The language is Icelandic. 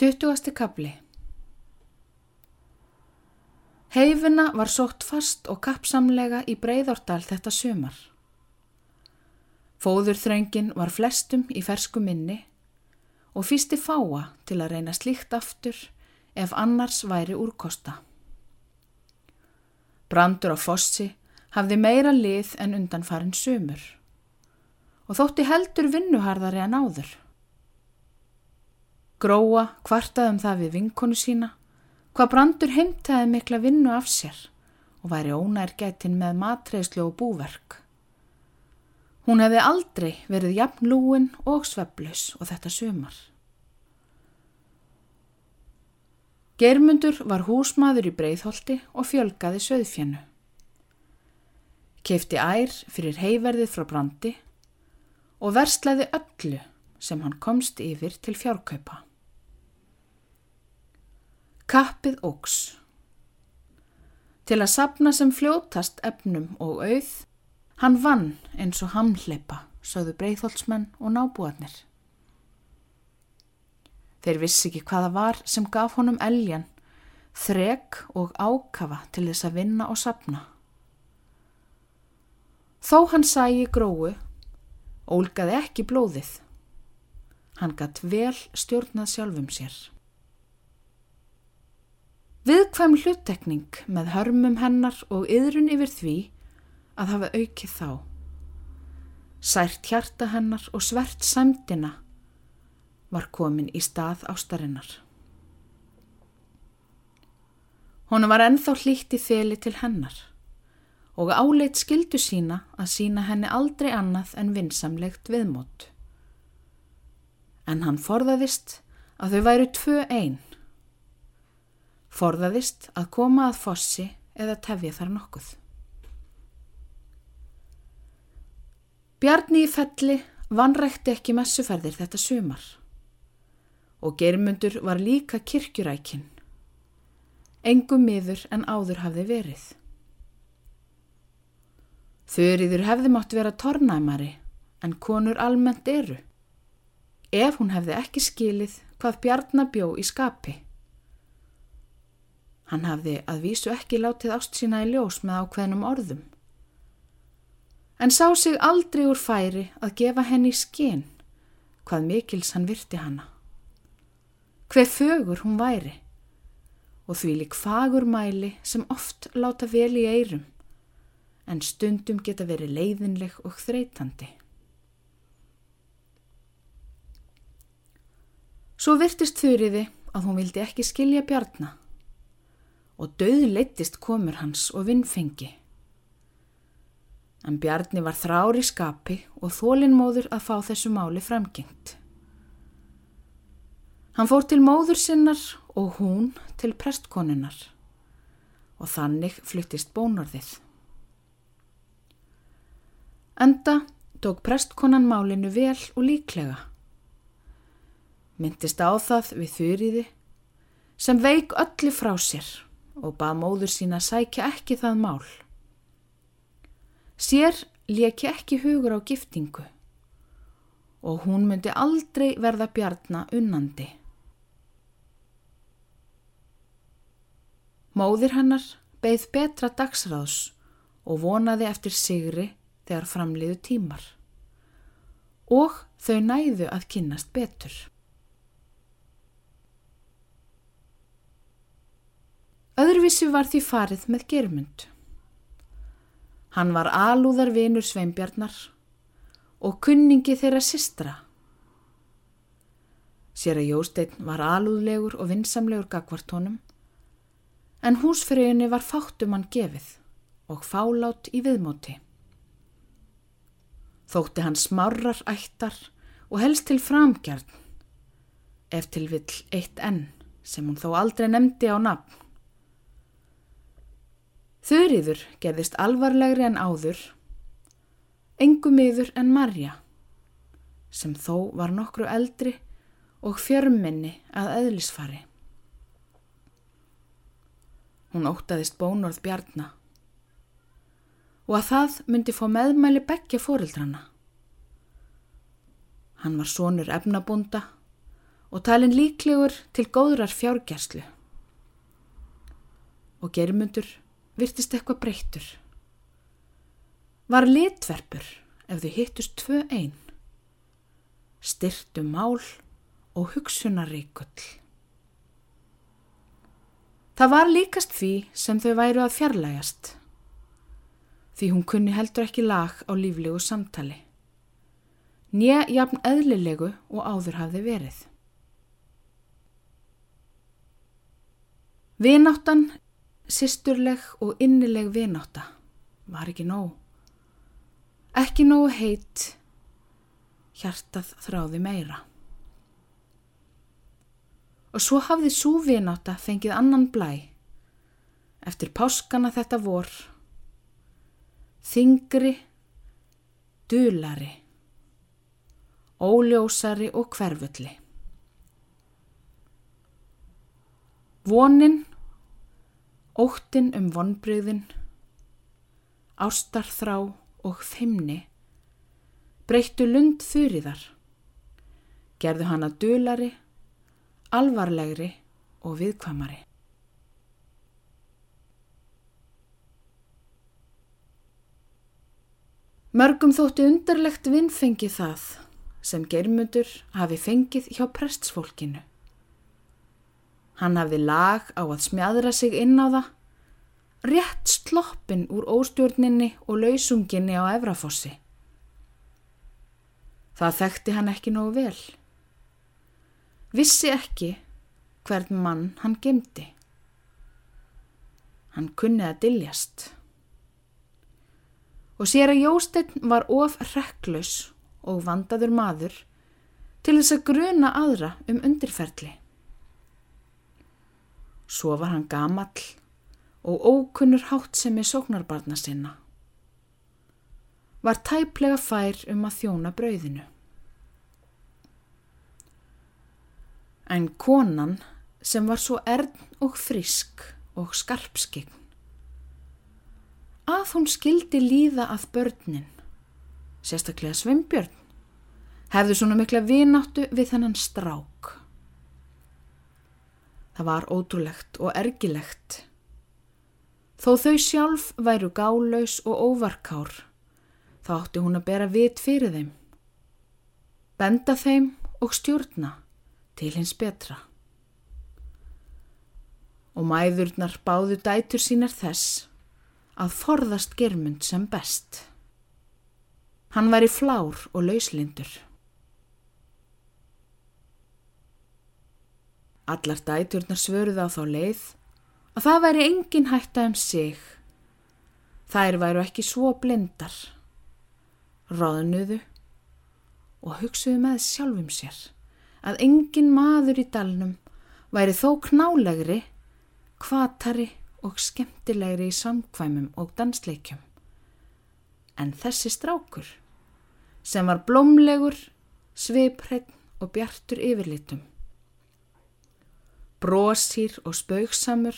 20. kapli Heifina var sótt fast og kappsamlega í breyðordal þetta sumar. Fóðurþröngin var flestum í fersku minni og fýsti fáa til að reyna slíkt aftur ef annars væri úrkosta. Brandur á fossi hafði meira lið en undanfarin sumur og þótti heldur vinnuharðari en áður. Gróa kvartaði um það við vinkonu sína, hvað brandur heimtaði mikla vinnu af sér og væri ónær getinn með matreyslu og búverk. Hún hefði aldrei verið jafn lúin og sveflus og þetta sumar. Germundur var húsmaður í breyðholti og fjölgaði söðfjennu. Keifti ær fyrir heiverðið frá brandi og verslaði öllu sem hann komst yfir til fjárkaupa. Kappið ógs. Til að sapna sem fljótast efnum og auð, hann vann eins og hamleipa, sögðu breyðholtsmenn og nábúarnir. Þeir vissi ekki hvaða var sem gaf honum eljan, þrek og ákafa til þess að vinna og sapna. Þó hann sæi gróu, ólgaði ekki blóðið. Hann gatt vel stjórnað sjálfum sér. Viðkvæm hluttekning með hörmum hennar og yðrun yfir því að hafa aukið þá. Sært hjarta hennar og svert semdina var komin í stað ástarinnar. Honu var enþá hlýtt í þeli til hennar og áleit skildu sína að sína henni aldrei annað en vinsamlegt viðmót. En hann forðaðist að þau væru tvö einn forðaðist að koma að fossi eða tefja þar nokkuð. Bjarni í felli vanrækti ekki messuferðir þetta sumar og germundur var líka kirkjurækin, engum miður en áður hafði verið. Þurriður hefði mátt vera tornæmari en konur almennt eru, ef hún hefði ekki skilið hvað Bjarnabjó í skapi. Hann hafði að vísu ekki látið ást sína í ljós með ákveðnum orðum. En sá sig aldrei úr færi að gefa henni skinn hvað mikils hann virti hanna. Hver fögur hún væri og því lík fagur mæli sem oft láta vel í eirum en stundum geta verið leiðinleg og þreytandi. Svo virtist þurriði að hún vildi ekki skilja bjarna og döð leittist komur hans og vinnfengi. En Bjarni var þrár í skapi og þólinnmóður að fá þessu máli framgengt. Hann fór til móður sinnar og hún til prestkonunnar og þannig flyttist bónorðið. Enda tók prestkonan málinu vel og líklega. Myndist á það við þurriði sem veik öllu frá sér og bað móður sína sækja ekki það mál. Sér leki ekki hugur á giftingu og hún myndi aldrei verða bjarna unnandi. Móðir hennar beigð betra dagsráðs og vonaði eftir sigri þegar framliðu tímar og þau næðu að kynnast betur. Öðruvísi var því farið með germund. Hann var alúðar vinur sveimbjarnar og kunningi þeirra sistra. Sér að Jósteinn var alúðlegur og vinsamlegur gagvartónum en húsfröginni var fátum hann gefið og fálát í viðmóti. Þótti hann smarrar ættar og helst til framgjarn ef til vill eitt enn sem hún þó aldrei nefndi á nafn Þurriður gerðist alvarlegri en áður, engum yfir en Marja, sem þó var nokkru eldri og fjörminni að eðlisfari. Hún ótaðist bónorð bjarna og að það myndi fá meðmæli begja fóreldrana. Hann var sonur efnabunda og talin líklegur til góðrar fjárgerslu. Og germundur virtist eitthvað breyttur. Var litverpur ef þau hittust tvö einn. Styrtu mál og hugsunaríkull. Það var líkast því sem þau væru að fjarlægast. Því hún kunni heldur ekki lag á líflegu samtali. Nýja jafn eðlilegu og áður hafði verið. Vináttan, sýsturleg og innileg vinátta var ekki nóg. Ekki nógu heit, hjartað þráði meira. Og svo hafði svo vináta fengið annan blæ. Eftir páskana þetta vor. Þingri, dulari, óljósari og hverfulli. Vonin, óttin um vonbreyðin, ástarþrá og feimni breyttu lund þurriðar, gerðu hana dulari, alvarlegri og viðkvamari. Mörgum þótti undarlegt vinnfengi það sem germundur hafi fengið hjá prestsfólkinu. Hann hafði lag á að smjadra sig inn á það, rétt sloppin úr óstjórninni og lausunginni á Efrafossi. Það þekkti hann ekki nógu vel. Vissi ekki hvern mann hann gemdi. Hann kunni að diljast. Og sér að Jósteinn var of rekklaus og vandaður maður til þess að gruna aðra um undirferðli. Svo var hann gamall og ókunnur hátt sem er sóknarbarna sinna. Var tæplega fær um að þjóna brauðinu. En konan sem var svo erðn og frisk og skarpskign. Að hún skildi líða að börnin, sérstaklega Sveinbjörn, hefðu svona mikla vináttu við þennan strák. Það var ótrúlegt og ergilegt. Þó þau sjálf væru gálaus og óvarkár, þá átti hún að bera vit fyrir þeim. Benda þeim og stjórna til hins betra. Og mæðurnar báðu dætur sínar þess að forðast germund sem best. Hann væri flár og lauslindur. Allar dæturnar svöruð á þá leið að það væri engin hætta um sig. Þær væru ekki svo blindar. Ráðnuðu og hugsuðu með sjálfum sér að engin maður í dalnum væri þó knálegri, kvatari og skemmtilegri í samkvæmum og dansleikjum. En þessi strákur sem var blómlegur, sviprætt og bjartur yfirlitum. Brósýr og spauksamur